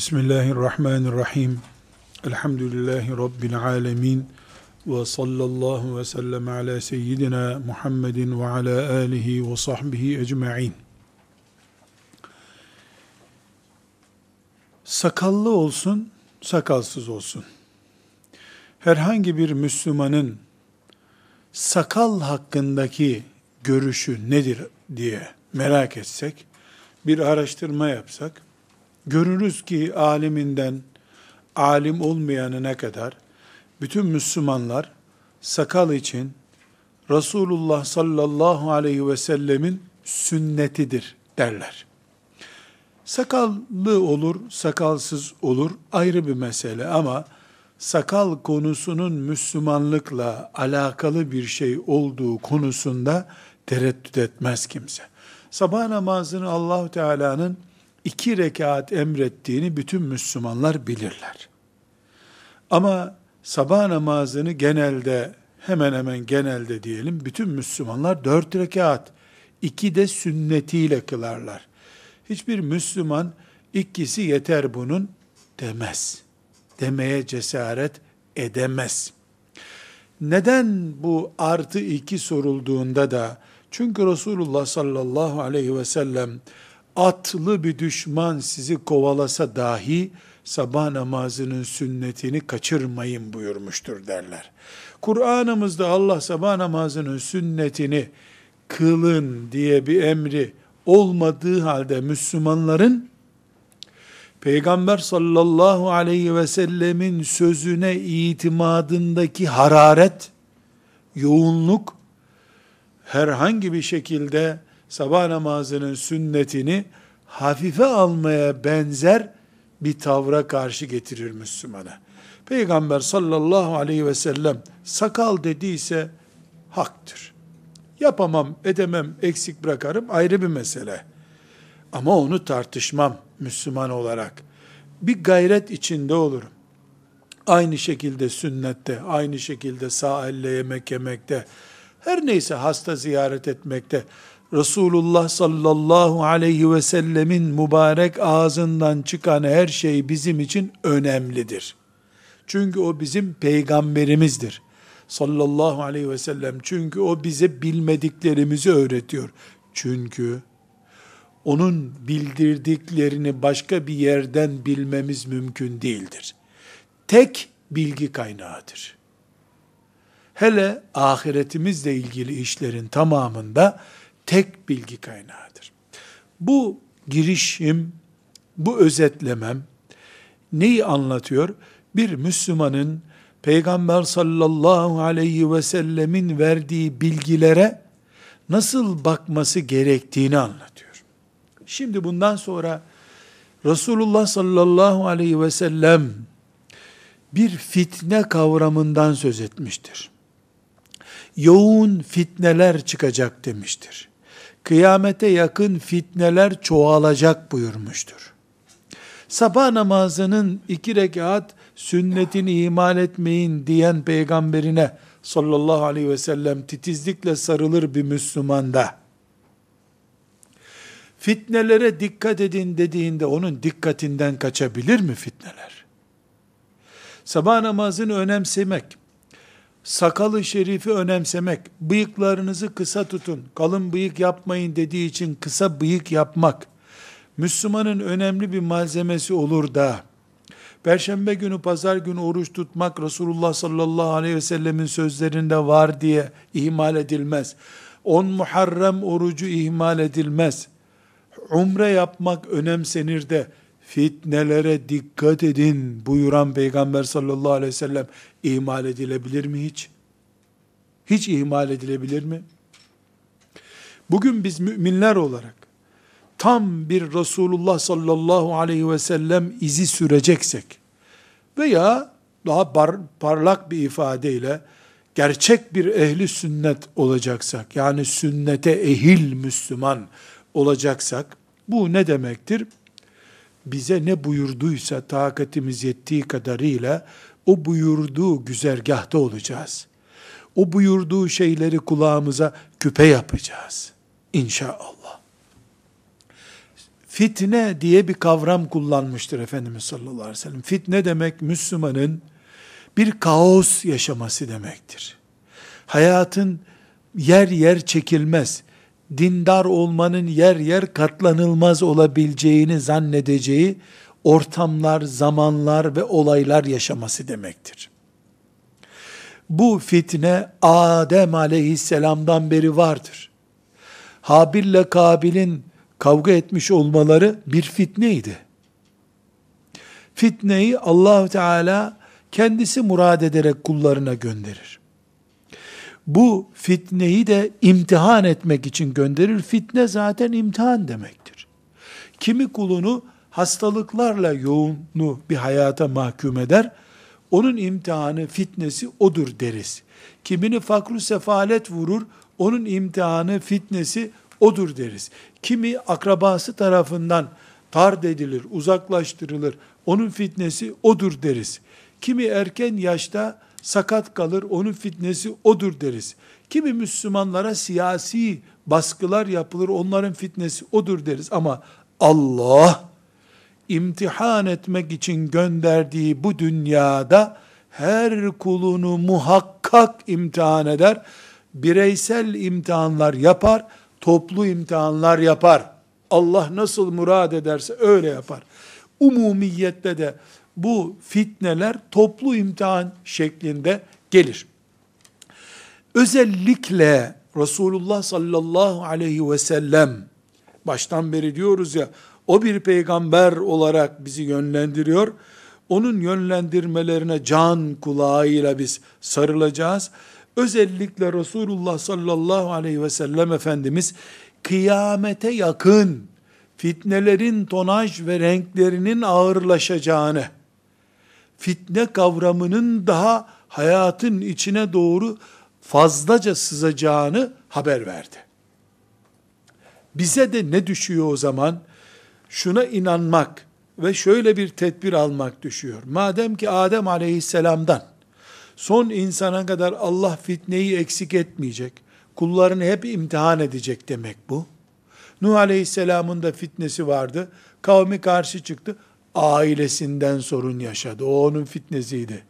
Bismillahirrahmanirrahim. Elhamdülillahi Rabbil alemin. Ve sallallahu ve sellem ala seyyidina Muhammedin ve ala alihi ve sahbihi ecma'in. Sakallı olsun, sakalsız olsun. Herhangi bir Müslümanın sakal hakkındaki görüşü nedir diye merak etsek, bir araştırma yapsak, görürüz ki aliminden alim olmayanına kadar bütün Müslümanlar sakal için Resulullah sallallahu aleyhi ve sellemin sünnetidir derler. Sakallı olur, sakalsız olur ayrı bir mesele ama sakal konusunun Müslümanlıkla alakalı bir şey olduğu konusunda tereddüt etmez kimse. Sabah namazını Allahu Teala'nın iki rekat emrettiğini bütün Müslümanlar bilirler. Ama sabah namazını genelde, hemen hemen genelde diyelim, bütün Müslümanlar dört rekat, iki de sünnetiyle kılarlar. Hiçbir Müslüman ikisi yeter bunun demez. Demeye cesaret edemez. Neden bu artı iki sorulduğunda da, çünkü Resulullah sallallahu aleyhi ve sellem atlı bir düşman sizi kovalasa dahi sabah namazının sünnetini kaçırmayın buyurmuştur derler. Kur'an'ımızda Allah sabah namazının sünnetini kılın diye bir emri olmadığı halde Müslümanların Peygamber sallallahu aleyhi ve sellemin sözüne itimadındaki hararet, yoğunluk herhangi bir şekilde sabah namazının sünnetini hafife almaya benzer bir tavra karşı getirir Müslümana. Peygamber sallallahu aleyhi ve sellem sakal dediyse haktır. Yapamam, edemem, eksik bırakarım ayrı bir mesele. Ama onu tartışmam Müslüman olarak. Bir gayret içinde olurum. Aynı şekilde sünnette, aynı şekilde sağ elle yemek yemekte, her neyse hasta ziyaret etmekte, Resulullah sallallahu aleyhi ve sellemin mübarek ağzından çıkan her şey bizim için önemlidir. Çünkü o bizim peygamberimizdir. Sallallahu aleyhi ve sellem. Çünkü o bize bilmediklerimizi öğretiyor. Çünkü onun bildirdiklerini başka bir yerden bilmemiz mümkün değildir. Tek bilgi kaynağıdır. Hele ahiretimizle ilgili işlerin tamamında tek bilgi kaynağıdır. Bu girişim, bu özetlemem neyi anlatıyor? Bir Müslümanın Peygamber sallallahu aleyhi ve sellemin verdiği bilgilere nasıl bakması gerektiğini anlatıyor. Şimdi bundan sonra Resulullah sallallahu aleyhi ve sellem bir fitne kavramından söz etmiştir. Yoğun fitneler çıkacak demiştir kıyamete yakın fitneler çoğalacak buyurmuştur. Sabah namazının iki rekat sünnetini ihmal etmeyin diyen peygamberine sallallahu aleyhi ve sellem titizlikle sarılır bir Müslümanda. Fitnelere dikkat edin dediğinde onun dikkatinden kaçabilir mi fitneler? Sabah namazını önemsemek, sakalı şerifi önemsemek, bıyıklarınızı kısa tutun, kalın bıyık yapmayın dediği için kısa bıyık yapmak, Müslümanın önemli bir malzemesi olur da, Perşembe günü, pazar günü oruç tutmak Resulullah sallallahu aleyhi ve sellemin sözlerinde var diye ihmal edilmez. On Muharrem orucu ihmal edilmez. Umre yapmak önemsenir de fitnelere dikkat edin buyuran Peygamber sallallahu aleyhi ve sellem ihmal edilebilir mi hiç? Hiç ihmal edilebilir mi? Bugün biz müminler olarak tam bir Resulullah sallallahu aleyhi ve sellem izi süreceksek veya daha par, parlak bir ifadeyle gerçek bir ehli sünnet olacaksak, yani sünnete ehil Müslüman olacaksak, bu ne demektir? Bize ne buyurduysa takatimiz yettiği kadarıyla o buyurduğu güzergahta olacağız. O buyurduğu şeyleri kulağımıza küpe yapacağız. İnşallah. fitne diye bir kavram kullanmıştır Efendimiz sallallahu aleyhi ve sellem. Fitne demek Müslümanın bir kaos yaşaması demektir. Hayatın yer yer çekilmez, dindar olmanın yer yer katlanılmaz olabileceğini zannedeceği ortamlar, zamanlar ve olaylar yaşaması demektir. Bu fitne Adem aleyhisselamdan beri vardır. Habil ile Kabil'in kavga etmiş olmaları bir fitneydi. Fitneyi allah Teala kendisi murad ederek kullarına gönderir. Bu fitneyi de imtihan etmek için gönderir. Fitne zaten imtihan demektir. Kimi kulunu hastalıklarla yoğunlu bir hayata mahkum eder. Onun imtihanı, fitnesi odur deriz. Kimini fakru sefalet vurur, onun imtihanı, fitnesi odur deriz. Kimi akrabası tarafından tard edilir, uzaklaştırılır, onun fitnesi odur deriz. Kimi erken yaşta sakat kalır, onun fitnesi odur deriz. Kimi Müslümanlara siyasi baskılar yapılır, onların fitnesi odur deriz. Ama Allah imtihan etmek için gönderdiği bu dünyada her kulunu muhakkak imtihan eder. Bireysel imtihanlar yapar, toplu imtihanlar yapar. Allah nasıl murad ederse öyle yapar. Umumiyette de bu fitneler toplu imtihan şeklinde gelir. Özellikle Resulullah sallallahu aleyhi ve sellem baştan beri diyoruz ya o bir peygamber olarak bizi yönlendiriyor. Onun yönlendirmelerine can kulağıyla biz sarılacağız. Özellikle Resulullah sallallahu aleyhi ve sellem Efendimiz kıyamete yakın fitnelerin tonaj ve renklerinin ağırlaşacağını, fitne kavramının daha hayatın içine doğru fazlaca sızacağını haber verdi. Bize de ne düşüyor o zaman? Şuna inanmak ve şöyle bir tedbir almak düşüyor. Madem ki Adem aleyhisselamdan son insana kadar Allah fitneyi eksik etmeyecek, kullarını hep imtihan edecek demek bu. Nuh Aleyhisselam'ın da fitnesi vardı. Kavmi karşı çıktı. Ailesinden sorun yaşadı. O onun fitnesiydi.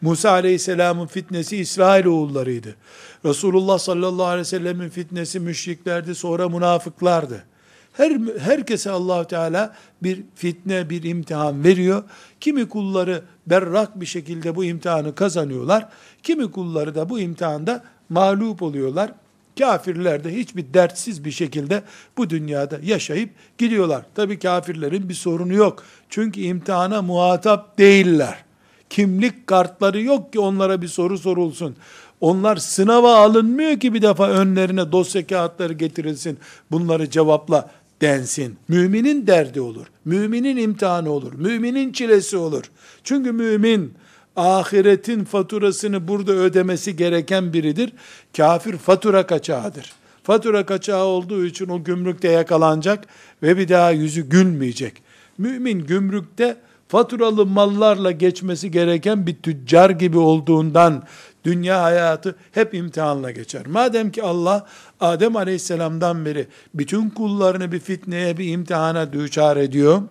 Musa Aleyhisselam'ın fitnesi İsrail oğullarıydı. Resulullah sallallahu aleyhi ve sellemin fitnesi müşriklerdi, sonra münafıklardı. Her herkese Allah Teala bir fitne, bir imtihan veriyor. Kimi kulları berrak bir şekilde bu imtihanı kazanıyorlar. Kimi kulları da bu imtihanda mağlup oluyorlar. Kafirler de hiçbir dertsiz bir şekilde bu dünyada yaşayıp gidiyorlar. Tabi kafirlerin bir sorunu yok. Çünkü imtihana muhatap değiller. Kimlik kartları yok ki onlara bir soru sorulsun. Onlar sınava alınmıyor ki bir defa önlerine dosya kağıtları getirilsin. Bunları cevapla densin. Müminin derdi olur. Müminin imtihanı olur. Müminin çilesi olur. Çünkü mümin ahiretin faturasını burada ödemesi gereken biridir. Kafir fatura kaçağıdır. Fatura kaçağı olduğu için o gümrükte yakalanacak ve bir daha yüzü gülmeyecek. Mümin gümrükte faturalı mallarla geçmesi gereken bir tüccar gibi olduğundan dünya hayatı hep imtihanla geçer. Madem ki Allah Adem Aleyhisselam'dan beri bütün kullarını bir fitneye, bir imtihana düçar ediyor.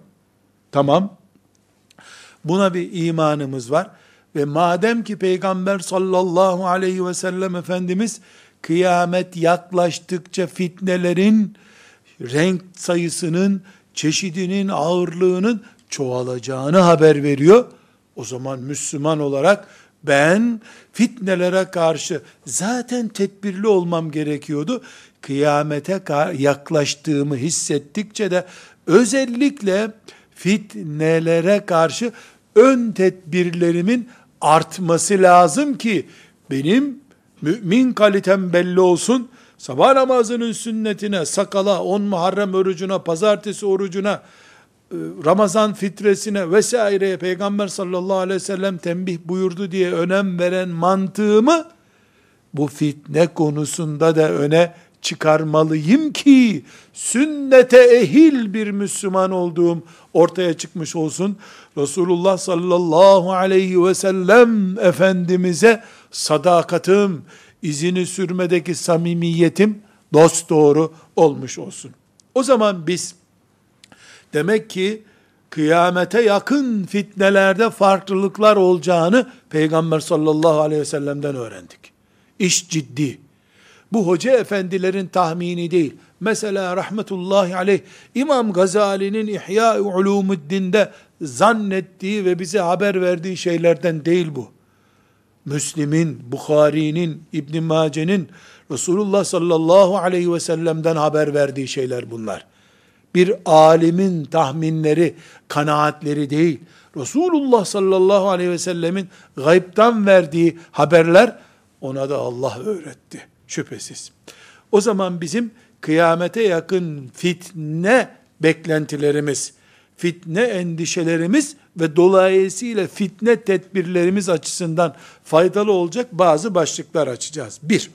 Tamam. Buna bir imanımız var. Ve madem ki Peygamber sallallahu aleyhi ve sellem Efendimiz kıyamet yaklaştıkça fitnelerin renk sayısının, çeşidinin, ağırlığının çoğalacağını haber veriyor. O zaman Müslüman olarak ben fitnelere karşı zaten tedbirli olmam gerekiyordu. Kıyamete yaklaştığımı hissettikçe de özellikle fitnelere karşı ön tedbirlerimin artması lazım ki benim mümin kalitem belli olsun. Sabah namazının sünnetine, sakala, on Muharrem orucuna, pazartesi orucuna, e, Ramazan fitresine vesaireye Peygamber sallallahu aleyhi ve sellem tembih buyurdu diye önem veren mantığımı bu fitne konusunda da öne çıkarmalıyım ki sünnete ehil bir Müslüman olduğum ortaya çıkmış olsun. Resulullah sallallahu aleyhi ve sellem Efendimiz'e sadakatim, izini sürmedeki samimiyetim dost doğru olmuş olsun. O zaman biz Demek ki kıyamete yakın fitnelerde farklılıklar olacağını Peygamber sallallahu aleyhi ve sellem'den öğrendik. İş ciddi. Bu hoca efendilerin tahmini değil. Mesela rahmetullahi aleyh İmam Gazali'nin İhya-i Ulumuddin'de zannettiği ve bize haber verdiği şeylerden değil bu. Müslim'in, Bukhari'nin, İbn Mace'nin Resulullah sallallahu aleyhi ve sellem'den haber verdiği şeyler bunlar. Bir alimin tahminleri, kanaatleri değil. Resulullah sallallahu aleyhi ve sellemin gaybtan verdiği haberler ona da Allah öğretti. Şüphesiz. O zaman bizim kıyamete yakın fitne beklentilerimiz, fitne endişelerimiz ve dolayısıyla fitne tedbirlerimiz açısından faydalı olacak bazı başlıklar açacağız. Bir,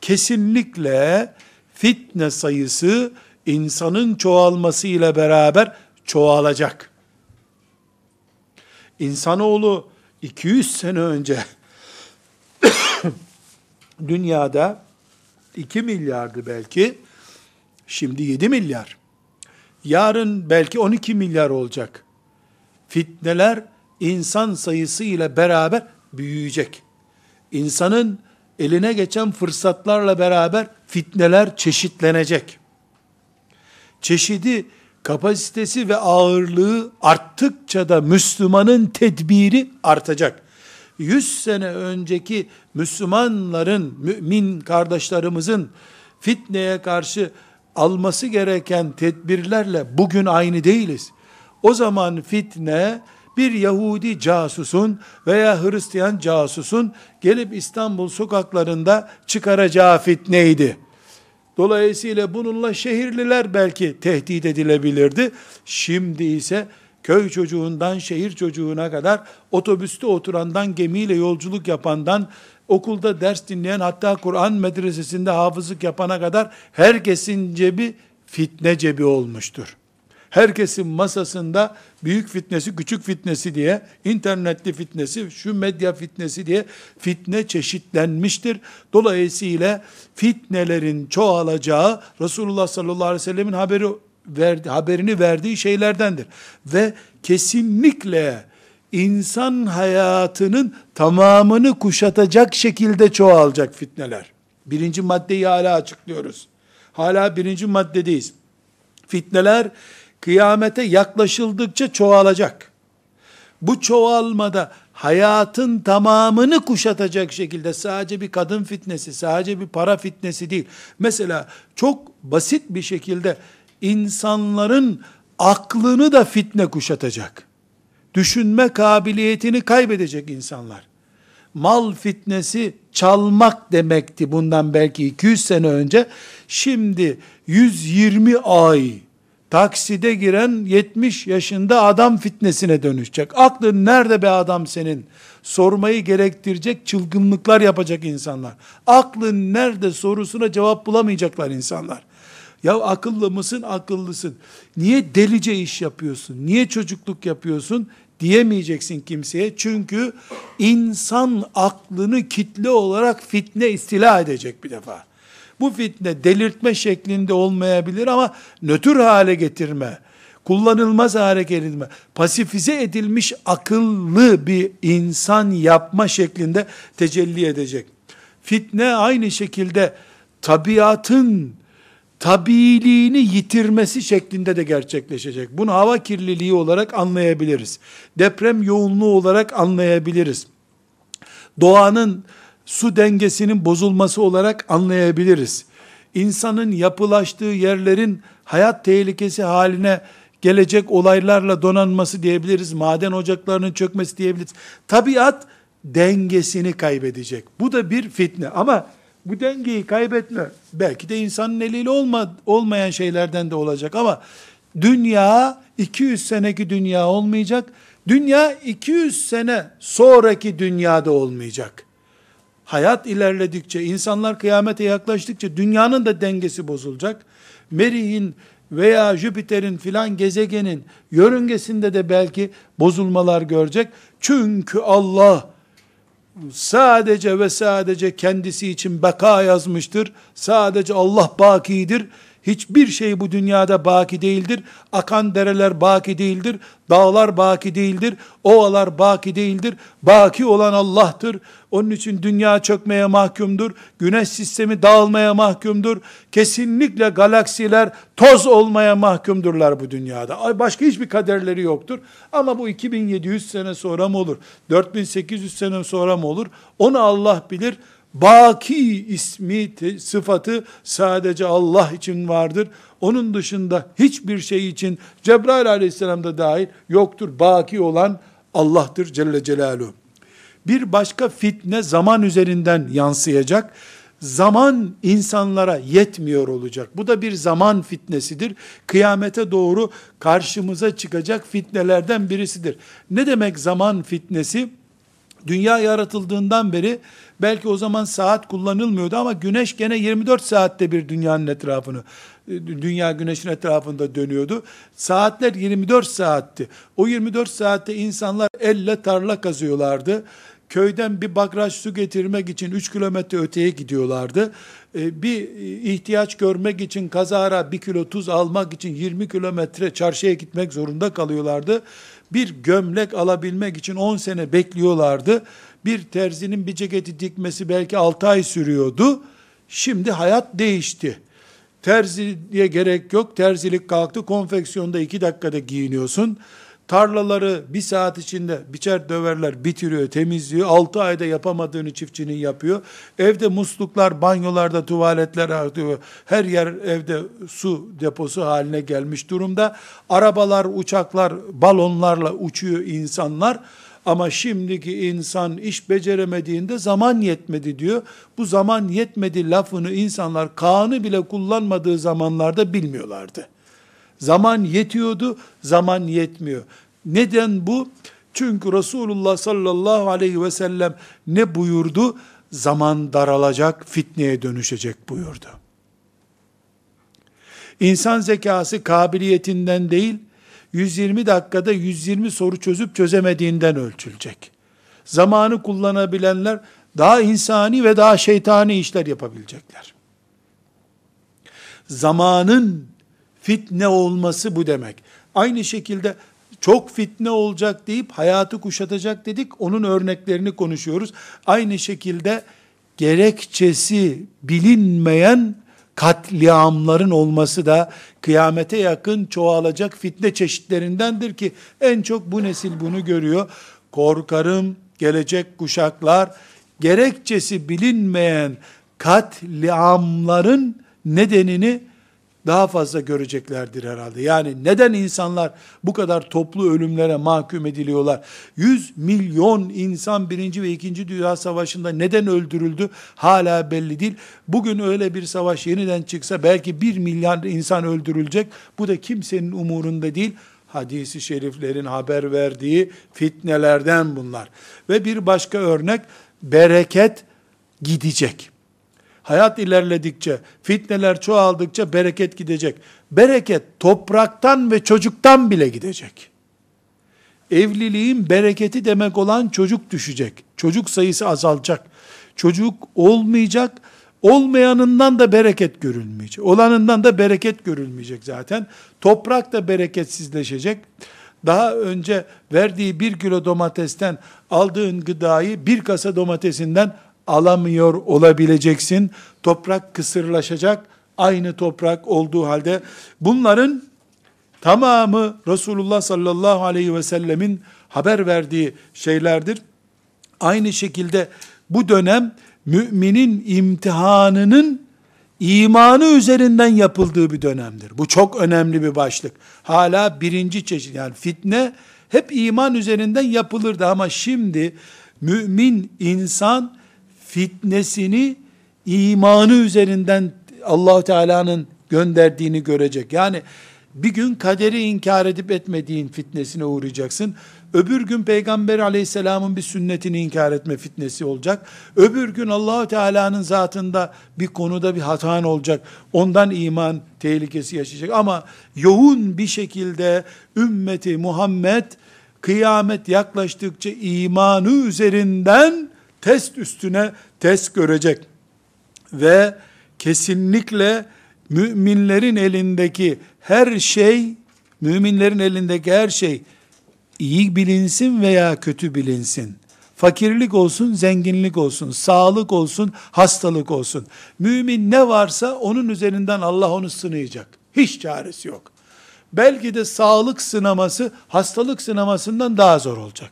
kesinlikle fitne sayısı insanın çoğalması ile beraber çoğalacak. İnsanoğlu 200 sene önce dünyada 2 milyardı belki, şimdi 7 milyar. Yarın belki 12 milyar olacak. Fitneler insan sayısı ile beraber büyüyecek. İnsanın eline geçen fırsatlarla beraber fitneler çeşitlenecek. Çeşidi, kapasitesi ve ağırlığı arttıkça da Müslümanın tedbiri artacak. 100 sene önceki Müslümanların, mümin kardeşlerimizin fitneye karşı alması gereken tedbirlerle bugün aynı değiliz. O zaman fitne bir Yahudi casusun veya Hristiyan casusun gelip İstanbul sokaklarında çıkaracağı fitneydi. Dolayısıyla bununla şehirliler belki tehdit edilebilirdi. Şimdi ise köy çocuğundan şehir çocuğuna kadar otobüste oturandan gemiyle yolculuk yapandan okulda ders dinleyen hatta Kur'an medresesinde hafızlık yapana kadar herkesin cebi fitne cebi olmuştur. Herkesin masasında büyük fitnesi, küçük fitnesi diye, internetli fitnesi, şu medya fitnesi diye fitne çeşitlenmiştir. Dolayısıyla fitnelerin çoğalacağı Resulullah sallallahu aleyhi ve sellemin haberi verdi, haberini verdiği şeylerdendir. Ve kesinlikle insan hayatının tamamını kuşatacak şekilde çoğalacak fitneler. Birinci maddeyi hala açıklıyoruz. Hala birinci maddedeyiz. Fitneler kıyamete yaklaşıldıkça çoğalacak. Bu çoğalmada hayatın tamamını kuşatacak şekilde sadece bir kadın fitnesi, sadece bir para fitnesi değil. Mesela çok basit bir şekilde insanların aklını da fitne kuşatacak. Düşünme kabiliyetini kaybedecek insanlar. Mal fitnesi çalmak demekti bundan belki 200 sene önce. Şimdi 120 ay takside giren 70 yaşında adam fitnesine dönüşecek. Aklın nerede be adam senin? Sormayı gerektirecek çılgınlıklar yapacak insanlar. Aklın nerede sorusuna cevap bulamayacaklar insanlar. Ya akıllı mısın? Akıllısın. Niye delice iş yapıyorsun? Niye çocukluk yapıyorsun? Diyemeyeceksin kimseye. Çünkü insan aklını kitle olarak fitne istila edecek bir defa. Bu fitne delirtme şeklinde olmayabilir ama nötr hale getirme, kullanılmaz hale getirme, pasifize edilmiş akıllı bir insan yapma şeklinde tecelli edecek. Fitne aynı şekilde tabiatın tabiiliğini yitirmesi şeklinde de gerçekleşecek. Bunu hava kirliliği olarak anlayabiliriz. Deprem yoğunluğu olarak anlayabiliriz. Doğanın su dengesinin bozulması olarak anlayabiliriz. İnsanın yapılaştığı yerlerin hayat tehlikesi haline gelecek olaylarla donanması diyebiliriz. Maden ocaklarının çökmesi diyebiliriz. Tabiat dengesini kaybedecek. Bu da bir fitne ama bu dengeyi kaybetme belki de insanın eliyle olma, olmayan şeylerden de olacak ama dünya 200 seneki dünya olmayacak. Dünya 200 sene sonraki dünyada olmayacak. Hayat ilerledikçe, insanlar kıyamete yaklaştıkça dünyanın da dengesi bozulacak. Merih'in veya Jüpiter'in filan gezegenin yörüngesinde de belki bozulmalar görecek. Çünkü Allah sadece ve sadece kendisi için beka yazmıştır. Sadece Allah bakidir. Hiçbir şey bu dünyada baki değildir. Akan dereler baki değildir. Dağlar baki değildir. Ovalar baki değildir. Baki olan Allah'tır. Onun için dünya çökmeye mahkumdur. Güneş sistemi dağılmaya mahkumdur. Kesinlikle galaksiler toz olmaya mahkumdurlar bu dünyada. Başka hiçbir kaderleri yoktur. Ama bu 2700 sene sonra mı olur? 4800 sene sonra mı olur? Onu Allah bilir. Baki ismi, sıfatı sadece Allah için vardır. Onun dışında hiçbir şey için Cebrail aleyhisselam da dahil yoktur. Baki olan Allah'tır Celle Celaluhu. Bir başka fitne zaman üzerinden yansıyacak. Zaman insanlara yetmiyor olacak. Bu da bir zaman fitnesidir. Kıyamete doğru karşımıza çıkacak fitnelerden birisidir. Ne demek zaman fitnesi? Dünya yaratıldığından beri belki o zaman saat kullanılmıyordu ama güneş gene 24 saatte bir dünyanın etrafını dünya güneşin etrafında dönüyordu. Saatler 24 saatti. O 24 saatte insanlar elle tarla kazıyorlardı. Köyden bir bakraç su getirmek için 3 kilometre öteye gidiyorlardı. Ee, bir ihtiyaç görmek için kazara bir kilo tuz almak için 20 kilometre çarşıya gitmek zorunda kalıyorlardı. Bir gömlek alabilmek için 10 sene bekliyorlardı. Bir terzinin bir ceketi dikmesi belki 6 ay sürüyordu. Şimdi hayat değişti. Terziye gerek yok. Terzilik kalktı. Konfeksiyonda 2 dakikada giyiniyorsun. Tarlaları bir saat içinde biçer döverler, bitiriyor, temizliyor. 6 ayda yapamadığını çiftçinin yapıyor. Evde musluklar, banyolarda tuvaletler artıyor. Her yer evde su deposu haline gelmiş durumda. Arabalar, uçaklar, balonlarla uçuyor insanlar. Ama şimdiki insan iş beceremediğinde zaman yetmedi diyor. Bu zaman yetmedi lafını insanlar Kaan'ı bile kullanmadığı zamanlarda bilmiyorlardı. Zaman yetiyordu, zaman yetmiyor. Neden bu? Çünkü Resulullah sallallahu aleyhi ve sellem ne buyurdu? Zaman daralacak, fitneye dönüşecek buyurdu. İnsan zekası kabiliyetinden değil, 120 dakikada 120 soru çözüp çözemediğinden ölçülecek. Zamanı kullanabilenler daha insani ve daha şeytani işler yapabilecekler. Zamanın fitne olması bu demek. Aynı şekilde çok fitne olacak deyip hayatı kuşatacak dedik. Onun örneklerini konuşuyoruz. Aynı şekilde gerekçesi bilinmeyen katliamların olması da kıyamete yakın çoğalacak fitne çeşitlerindendir ki en çok bu nesil bunu görüyor. Korkarım gelecek kuşaklar gerekçesi bilinmeyen katliamların nedenini daha fazla göreceklerdir herhalde. Yani neden insanlar bu kadar toplu ölümlere mahkum ediliyorlar? 100 milyon insan birinci ve ikinci Dünya Savaşı'nda neden öldürüldü? Hala belli değil. Bugün öyle bir savaş yeniden çıksa belki bir milyar insan öldürülecek. Bu da kimsenin umurunda değil. Hadisi şeriflerin haber verdiği fitnelerden bunlar. Ve bir başka örnek bereket gidecek. Hayat ilerledikçe, fitneler çoğaldıkça bereket gidecek. Bereket topraktan ve çocuktan bile gidecek. Evliliğin bereketi demek olan çocuk düşecek. Çocuk sayısı azalacak. Çocuk olmayacak. Olmayanından da bereket görülmeyecek. Olanından da bereket görülmeyecek zaten. Toprak da bereketsizleşecek. Daha önce verdiği bir kilo domatesten aldığın gıdayı bir kasa domatesinden alamıyor olabileceksin. Toprak kısırlaşacak. Aynı toprak olduğu halde bunların tamamı Resulullah sallallahu aleyhi ve sellemin haber verdiği şeylerdir. Aynı şekilde bu dönem müminin imtihanının imanı üzerinden yapıldığı bir dönemdir. Bu çok önemli bir başlık. Hala birinci çeşit yani fitne hep iman üzerinden yapılırdı ama şimdi mümin insan fitnesini imanı üzerinden allah Teala'nın gönderdiğini görecek. Yani bir gün kaderi inkar edip etmediğin fitnesine uğrayacaksın. Öbür gün Peygamber aleyhisselamın bir sünnetini inkar etme fitnesi olacak. Öbür gün allah Teala'nın zatında bir konuda bir hatan olacak. Ondan iman tehlikesi yaşayacak. Ama yoğun bir şekilde ümmeti Muhammed kıyamet yaklaştıkça imanı üzerinden test üstüne test görecek. Ve kesinlikle müminlerin elindeki her şey, müminlerin elindeki her şey iyi bilinsin veya kötü bilinsin. Fakirlik olsun, zenginlik olsun, sağlık olsun, hastalık olsun. Mümin ne varsa onun üzerinden Allah onu sınayacak. Hiç çaresi yok. Belki de sağlık sınaması hastalık sınamasından daha zor olacak.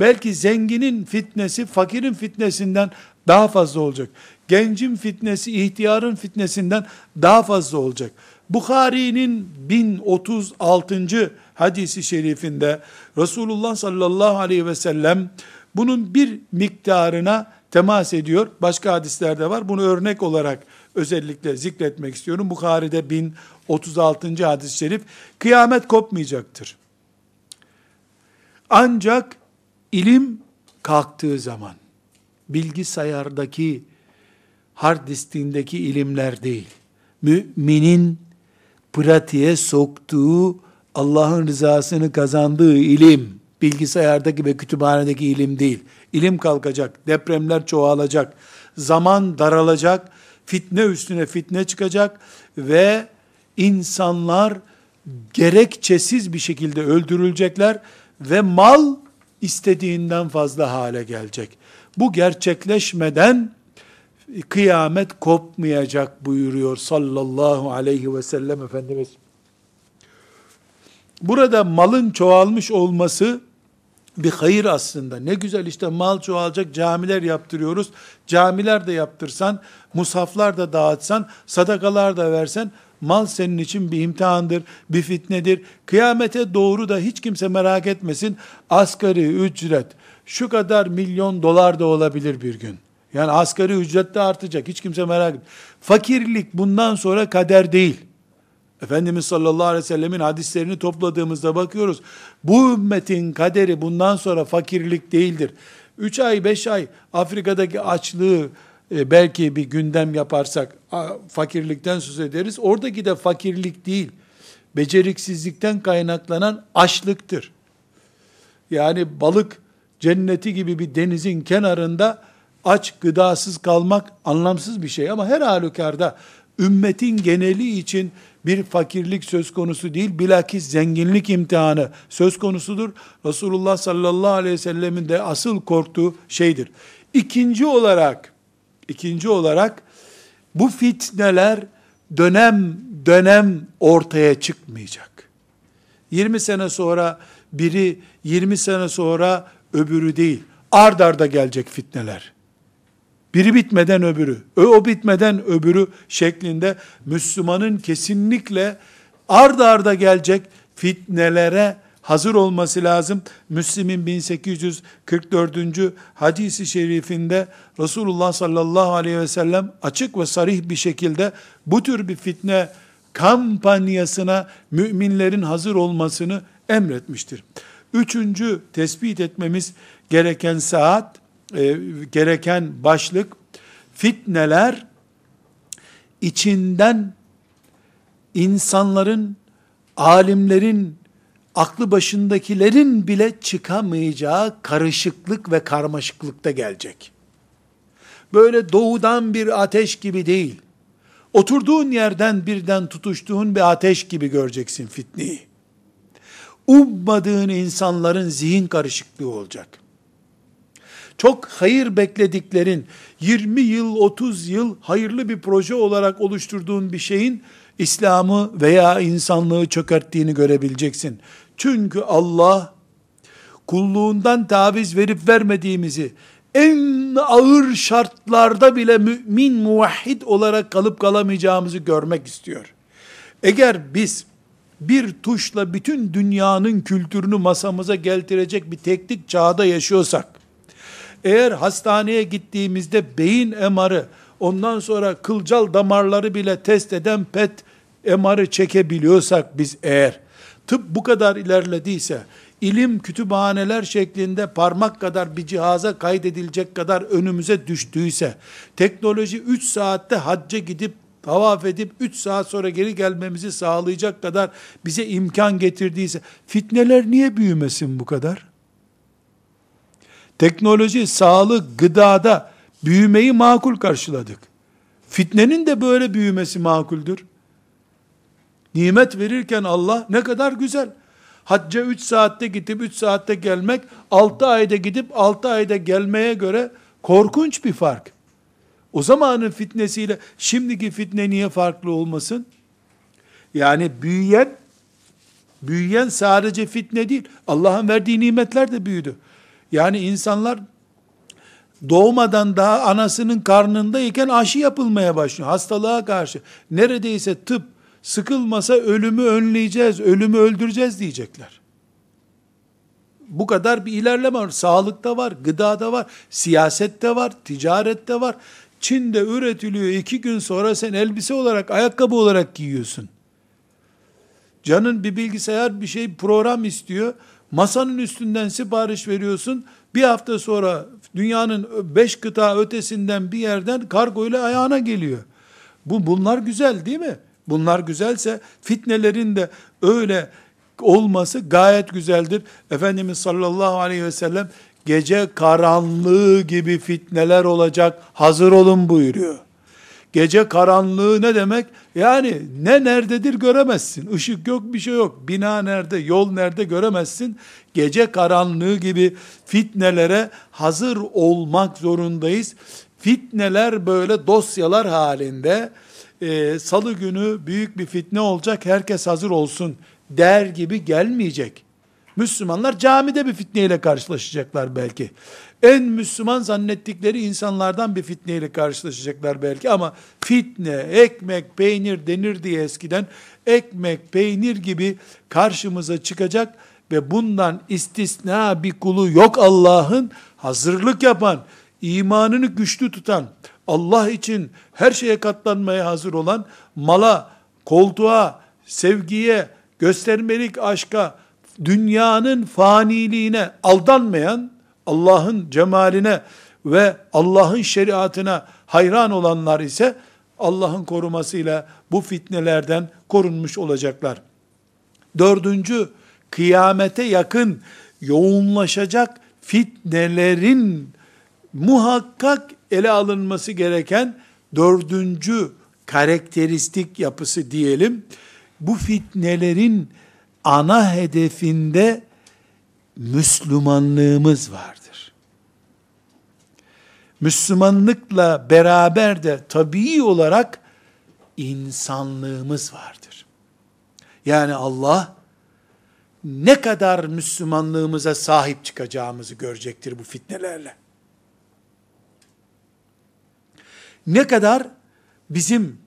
Belki zenginin fitnesi fakirin fitnesinden daha fazla olacak. Gencin fitnesi ihtiyarın fitnesinden daha fazla olacak. Bukhari'nin 1036. hadisi şerifinde Resulullah sallallahu aleyhi ve sellem bunun bir miktarına temas ediyor. Başka hadislerde var. Bunu örnek olarak özellikle zikretmek istiyorum. Bukhari'de 1036. hadis-i şerif kıyamet kopmayacaktır. Ancak ilim kalktığı zaman bilgisayardaki hard diskindeki ilimler değil. Müminin pratiğe soktuğu Allah'ın rızasını kazandığı ilim, bilgisayardaki ve kütüphanedeki ilim değil. İlim kalkacak, depremler çoğalacak, zaman daralacak, fitne üstüne fitne çıkacak ve insanlar gerekçesiz bir şekilde öldürülecekler ve mal istediğinden fazla hale gelecek. Bu gerçekleşmeden kıyamet kopmayacak buyuruyor sallallahu aleyhi ve sellem Efendimiz. Burada malın çoğalmış olması bir hayır aslında. Ne güzel işte mal çoğalacak camiler yaptırıyoruz. Camiler de yaptırsan, musaflar da dağıtsan, sadakalar da versen mal senin için bir imtihandır, bir fitnedir. Kıyamete doğru da hiç kimse merak etmesin. Asgari ücret şu kadar milyon dolar da olabilir bir gün. Yani asgari ücret de artacak. Hiç kimse merak etmiyor. Fakirlik bundan sonra kader değil. Efendimiz sallallahu aleyhi ve sellemin hadislerini topladığımızda bakıyoruz. Bu ümmetin kaderi bundan sonra fakirlik değildir. 3 ay 5 ay Afrika'daki açlığı e, belki bir gündem yaparsak fakirlikten söz ederiz. Oradaki de fakirlik değil. Beceriksizlikten kaynaklanan açlıktır. Yani balık cenneti gibi bir denizin kenarında aç gıdasız kalmak anlamsız bir şey ama her halükarda ümmetin geneli için bir fakirlik söz konusu değil, bilakis zenginlik imtihanı söz konusudur. Resulullah sallallahu aleyhi ve sellemin de asıl korktuğu şeydir. İkinci olarak, ikinci olarak bu fitneler dönem dönem ortaya çıkmayacak. 20 sene sonra biri, 20 sene sonra öbürü değil. Ard arda gelecek fitneler. Biri bitmeden öbürü, o bitmeden öbürü şeklinde Müslümanın kesinlikle ard arda gelecek fitnelere hazır olması lazım. Müslim'in 1844. hadisi şerifinde Resulullah sallallahu aleyhi ve sellem açık ve sarih bir şekilde bu tür bir fitne kampanyasına müminlerin hazır olmasını emretmiştir. Üçüncü tespit etmemiz gereken saat, e, gereken başlık, fitneler içinden insanların, alimlerin, aklı başındakilerin bile çıkamayacağı karışıklık ve karmaşıklıkta gelecek. Böyle doğudan bir ateş gibi değil, oturduğun yerden birden tutuştuğun bir ateş gibi göreceksin fitneyi. Ummadığın insanların zihin karışıklığı olacak çok hayır beklediklerin 20 yıl 30 yıl hayırlı bir proje olarak oluşturduğun bir şeyin İslam'ı veya insanlığı çökerttiğini görebileceksin. Çünkü Allah kulluğundan taviz verip vermediğimizi en ağır şartlarda bile mümin muvahhid olarak kalıp kalamayacağımızı görmek istiyor. Eğer biz bir tuşla bütün dünyanın kültürünü masamıza getirecek bir teknik çağda yaşıyorsak, eğer hastaneye gittiğimizde beyin emarı, ondan sonra kılcal damarları bile test eden PET emarı çekebiliyorsak biz eğer, tıp bu kadar ilerlediyse, ilim kütüphaneler şeklinde parmak kadar bir cihaza kaydedilecek kadar önümüze düştüyse, teknoloji 3 saatte hacca gidip tavaf edip 3 saat sonra geri gelmemizi sağlayacak kadar bize imkan getirdiyse, fitneler niye büyümesin bu kadar? Teknoloji, sağlık, gıdada büyümeyi makul karşıladık. Fitnenin de böyle büyümesi makuldür. Nimet verirken Allah ne kadar güzel. Hacca 3 saatte gidip 3 saatte gelmek, 6 ayda gidip 6 ayda gelmeye göre korkunç bir fark. O zamanın fitnesiyle şimdiki fitne niye farklı olmasın? Yani büyüyen, büyüyen sadece fitne değil. Allah'ın verdiği nimetler de büyüdü. Yani insanlar doğmadan daha anasının karnındayken aşı yapılmaya başlıyor. Hastalığa karşı. Neredeyse tıp sıkılmasa ölümü önleyeceğiz, ölümü öldüreceğiz diyecekler. Bu kadar bir ilerleme var. Sağlıkta var, gıdada var, siyasette var, ticarette var. Çin'de üretiliyor. iki gün sonra sen elbise olarak, ayakkabı olarak giyiyorsun. Canın bir bilgisayar bir şey program istiyor. Masanın üstünden sipariş veriyorsun. Bir hafta sonra dünyanın beş kıta ötesinden bir yerden kargo ile ayağına geliyor. Bu bunlar güzel değil mi? Bunlar güzelse fitnelerin de öyle olması gayet güzeldir. Efendimiz sallallahu aleyhi ve sellem gece karanlığı gibi fitneler olacak hazır olun buyuruyor. Gece karanlığı ne demek? Yani ne nerededir göremezsin. Işık yok bir şey yok. Bina nerede, yol nerede göremezsin. Gece karanlığı gibi fitnelere hazır olmak zorundayız. Fitneler böyle dosyalar halinde e, salı günü büyük bir fitne olacak herkes hazır olsun der gibi gelmeyecek. Müslümanlar camide bir fitneyle karşılaşacaklar belki. En Müslüman zannettikleri insanlardan bir fitneyle karşılaşacaklar belki ama fitne, ekmek, peynir denir diye eskiden ekmek, peynir gibi karşımıza çıkacak ve bundan istisna bir kulu yok Allah'ın hazırlık yapan, imanını güçlü tutan, Allah için her şeye katlanmaya hazır olan, mala, koltuğa, sevgiye, göstermelik aşka, dünyanın faniliğine aldanmayan, Allah'ın cemaline ve Allah'ın şeriatına hayran olanlar ise Allah'ın korumasıyla bu fitnelerden korunmuş olacaklar. Dördüncü, kıyamete yakın yoğunlaşacak fitnelerin muhakkak ele alınması gereken dördüncü karakteristik yapısı diyelim. Bu fitnelerin ana hedefinde Müslümanlığımız vardır. Müslümanlıkla beraber de tabii olarak insanlığımız vardır. Yani Allah ne kadar Müslümanlığımıza sahip çıkacağımızı görecektir bu fitnelerle. Ne kadar bizim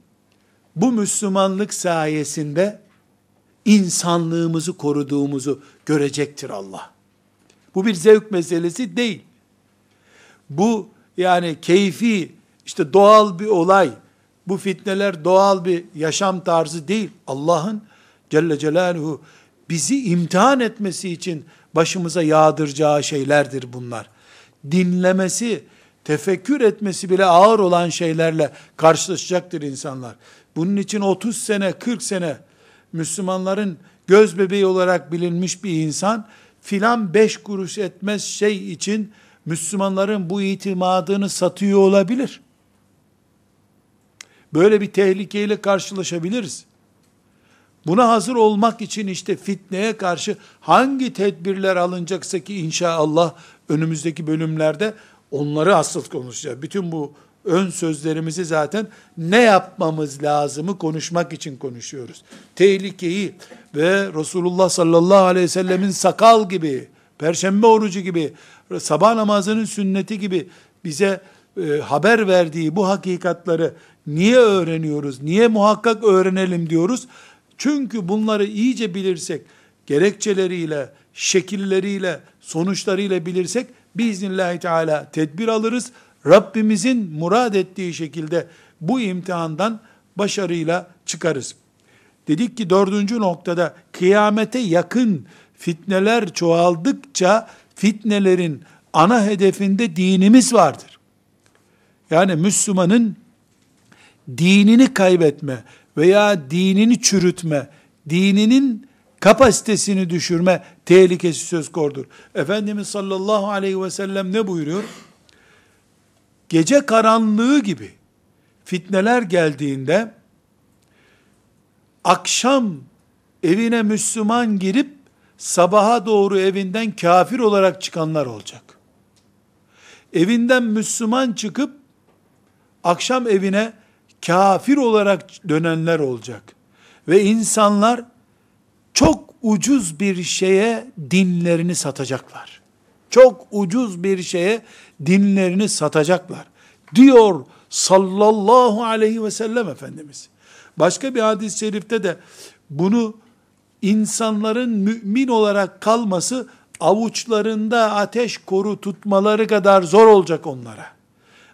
bu Müslümanlık sayesinde insanlığımızı koruduğumuzu görecektir Allah. Bu bir zevk meselesi değil. Bu yani keyfi, işte doğal bir olay, bu fitneler doğal bir yaşam tarzı değil. Allah'ın Celle Celaluhu bizi imtihan etmesi için başımıza yağdıracağı şeylerdir bunlar. Dinlemesi, tefekkür etmesi bile ağır olan şeylerle karşılaşacaktır insanlar. Bunun için 30 sene, 40 sene Müslümanların göz bebeği olarak bilinmiş bir insan, filan beş kuruş etmez şey için Müslümanların bu itimadını satıyor olabilir. Böyle bir tehlikeyle karşılaşabiliriz. Buna hazır olmak için işte fitneye karşı hangi tedbirler alınacaksa ki inşallah önümüzdeki bölümlerde onları asıl konuşacağız. Bütün bu ön sözlerimizi zaten ne yapmamız lazımı konuşmak için konuşuyoruz. Tehlikeyi ve Resulullah sallallahu aleyhi ve sellemin sakal gibi, perşembe orucu gibi, sabah namazının sünneti gibi bize e, haber verdiği bu hakikatları niye öğreniyoruz? Niye muhakkak öğrenelim diyoruz? Çünkü bunları iyice bilirsek, gerekçeleriyle, şekilleriyle, sonuçlarıyla bilirsek, biiznillahü teala tedbir alırız. Rabbimizin murad ettiği şekilde bu imtihandan başarıyla çıkarız. Dedik ki dördüncü noktada kıyamete yakın fitneler çoğaldıkça fitnelerin ana hedefinde dinimiz vardır. Yani Müslümanın dinini kaybetme veya dinini çürütme, dininin kapasitesini düşürme tehlikesi söz konudur. Efendimiz sallallahu aleyhi ve sellem ne buyuruyor? Gece karanlığı gibi fitneler geldiğinde akşam evine Müslüman girip sabaha doğru evinden kafir olarak çıkanlar olacak. Evinden Müslüman çıkıp akşam evine kafir olarak dönenler olacak. Ve insanlar çok ucuz bir şeye dinlerini satacaklar. Çok ucuz bir şeye dinlerini satacaklar. Diyor sallallahu aleyhi ve sellem Efendimiz. Başka bir hadis-i şerifte de bunu insanların mümin olarak kalması avuçlarında ateş koru tutmaları kadar zor olacak onlara.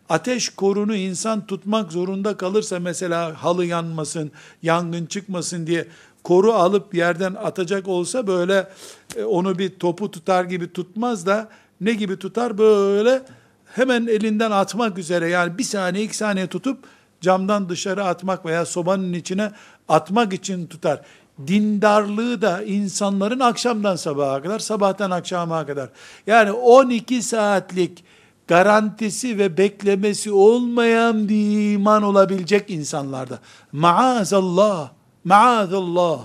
Ateş korunu insan tutmak zorunda kalırsa mesela halı yanmasın, yangın çıkmasın diye koru alıp yerden atacak olsa böyle e, onu bir topu tutar gibi tutmaz da ne gibi tutar böyle hemen elinden atmak üzere yani bir saniye iki saniye tutup camdan dışarı atmak veya sobanın içine atmak için tutar. Dindarlığı da insanların akşamdan sabaha kadar, sabahtan akşama kadar. Yani 12 saatlik garantisi ve beklemesi olmayan bir iman olabilecek insanlarda. Maazallah, maazallah.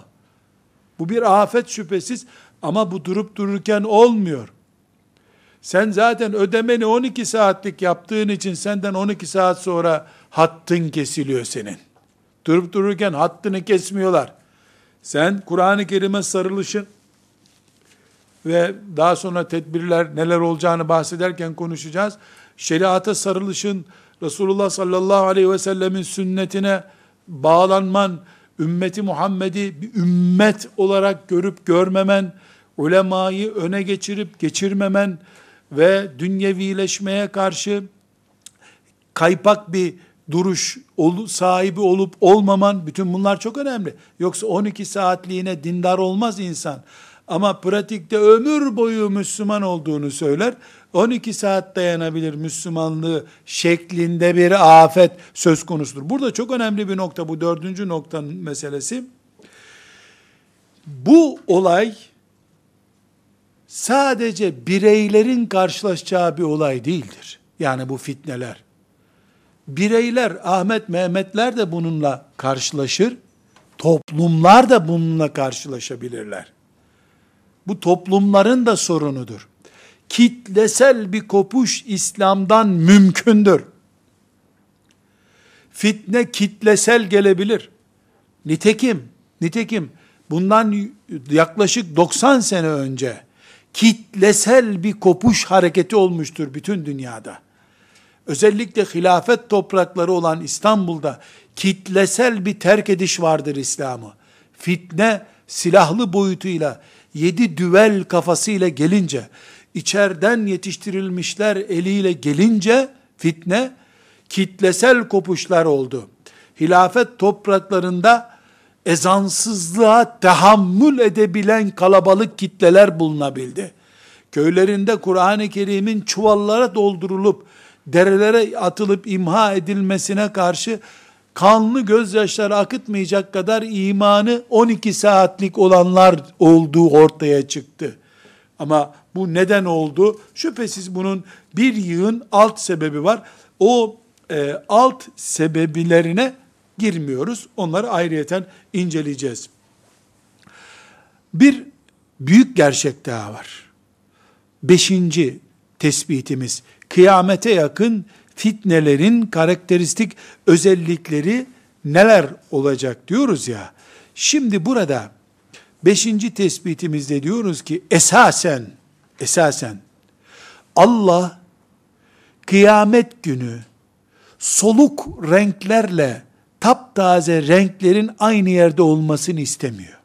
Bu bir afet şüphesiz ama bu durup dururken olmuyor. Sen zaten ödemeni 12 saatlik yaptığın için senden 12 saat sonra hattın kesiliyor senin. Durup dururken hattını kesmiyorlar. Sen Kur'an-ı Kerim'e sarılışın ve daha sonra tedbirler neler olacağını bahsederken konuşacağız. Şeriata sarılışın, Resulullah sallallahu aleyhi ve sellemin sünnetine bağlanman, ümmeti Muhammed'i bir ümmet olarak görüp görmemen, ulemayı öne geçirip geçirmemen ve dünyevileşmeye karşı kaypak bir duruş sahibi olup olmaman bütün bunlar çok önemli. Yoksa 12 saatliğine dindar olmaz insan. Ama pratikte ömür boyu Müslüman olduğunu söyler. 12 saat dayanabilir Müslümanlığı şeklinde bir afet söz konusudur. Burada çok önemli bir nokta bu dördüncü noktanın meselesi. Bu olay sadece bireylerin karşılaşacağı bir olay değildir. Yani bu fitneler bireyler, Ahmet, Mehmetler de bununla karşılaşır. Toplumlar da bununla karşılaşabilirler. Bu toplumların da sorunudur. Kitlesel bir kopuş İslam'dan mümkündür. Fitne kitlesel gelebilir. Nitekim, nitekim bundan yaklaşık 90 sene önce kitlesel bir kopuş hareketi olmuştur bütün dünyada özellikle hilafet toprakları olan İstanbul'da kitlesel bir terk ediş vardır İslam'ı. Fitne silahlı boyutuyla, yedi düvel kafasıyla gelince, içeriden yetiştirilmişler eliyle gelince fitne kitlesel kopuşlar oldu. Hilafet topraklarında ezansızlığa tahammül edebilen kalabalık kitleler bulunabildi. Köylerinde Kur'an-ı Kerim'in çuvallara doldurulup derelere atılıp imha edilmesine karşı kanlı gözyaşları akıtmayacak kadar imanı 12 saatlik olanlar olduğu ortaya çıktı. Ama bu neden oldu? Şüphesiz bunun bir yığın alt sebebi var. O e, alt sebebilerine girmiyoruz. Onları ayrıyeten inceleyeceğiz. Bir büyük gerçek daha var. Beşinci tespitimiz kıyamete yakın fitnelerin karakteristik özellikleri neler olacak diyoruz ya. Şimdi burada beşinci tespitimizde diyoruz ki esasen esasen Allah kıyamet günü soluk renklerle taptaze renklerin aynı yerde olmasını istemiyor.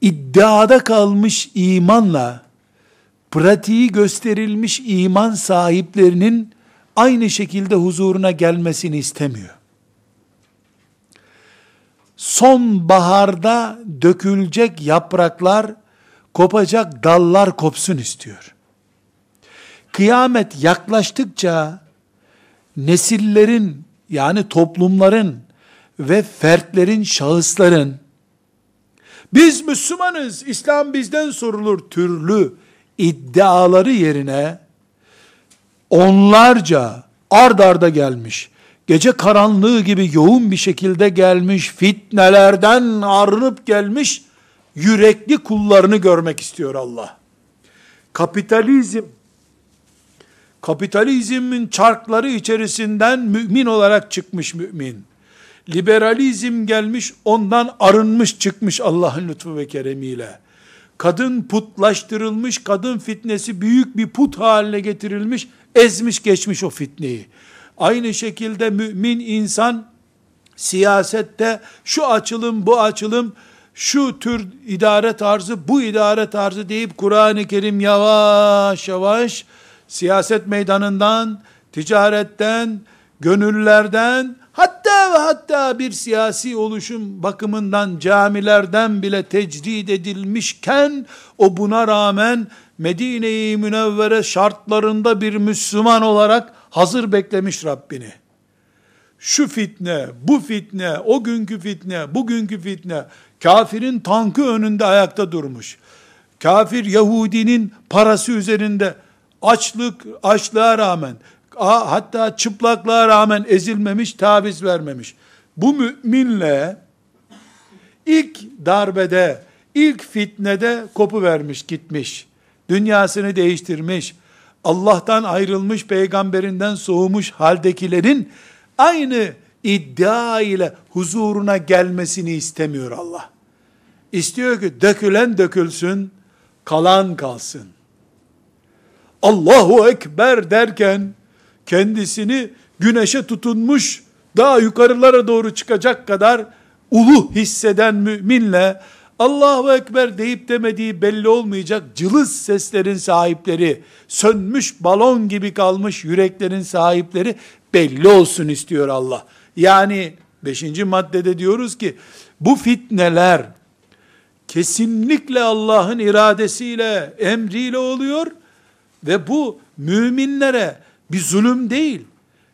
İddiada kalmış imanla pratiği gösterilmiş iman sahiplerinin aynı şekilde huzuruna gelmesini istemiyor. Son baharda dökülecek yapraklar, kopacak dallar kopsun istiyor. Kıyamet yaklaştıkça nesillerin yani toplumların ve fertlerin, şahısların biz Müslümanız, İslam bizden sorulur türlü iddiaları yerine onlarca ard arda gelmiş gece karanlığı gibi yoğun bir şekilde gelmiş, fitnelerden arınıp gelmiş, yürekli kullarını görmek istiyor Allah. Kapitalizm, kapitalizmin çarkları içerisinden mümin olarak çıkmış mümin. Liberalizm gelmiş, ondan arınmış çıkmış Allah'ın lütfu ve keremiyle. Kadın putlaştırılmış, kadın fitnesi büyük bir put haline getirilmiş, ezmiş geçmiş o fitneyi. Aynı şekilde mümin insan siyasette şu açılım bu açılım şu tür idare tarzı bu idare tarzı deyip Kur'an-ı Kerim yavaş yavaş siyaset meydanından, ticaretten, gönüllerden hatta ve hatta bir siyasi oluşum bakımından camilerden bile tecrid edilmişken o buna rağmen Medine-i Münevvere şartlarında bir Müslüman olarak hazır beklemiş Rabbini. Şu fitne, bu fitne, o günkü fitne, bugünkü fitne, kafirin tankı önünde ayakta durmuş. Kafir Yahudinin parası üzerinde açlık, açlığa rağmen, hatta çıplaklığa rağmen ezilmemiş, taviz vermemiş. Bu müminle ilk darbede, ilk fitnede kopu vermiş, gitmiş. Dünyasını değiştirmiş. Allah'tan ayrılmış, peygamberinden soğumuş haldekilerin aynı iddia ile huzuruna gelmesini istemiyor Allah. İstiyor ki dökülen dökülsün, kalan kalsın. Allahu Ekber derken kendisini güneşe tutunmuş, daha yukarılara doğru çıkacak kadar ulu hisseden müminle Allahu Ekber deyip demediği belli olmayacak cılız seslerin sahipleri, sönmüş balon gibi kalmış yüreklerin sahipleri belli olsun istiyor Allah. Yani beşinci maddede diyoruz ki bu fitneler kesinlikle Allah'ın iradesiyle, emriyle oluyor ve bu müminlere bir zulüm değil.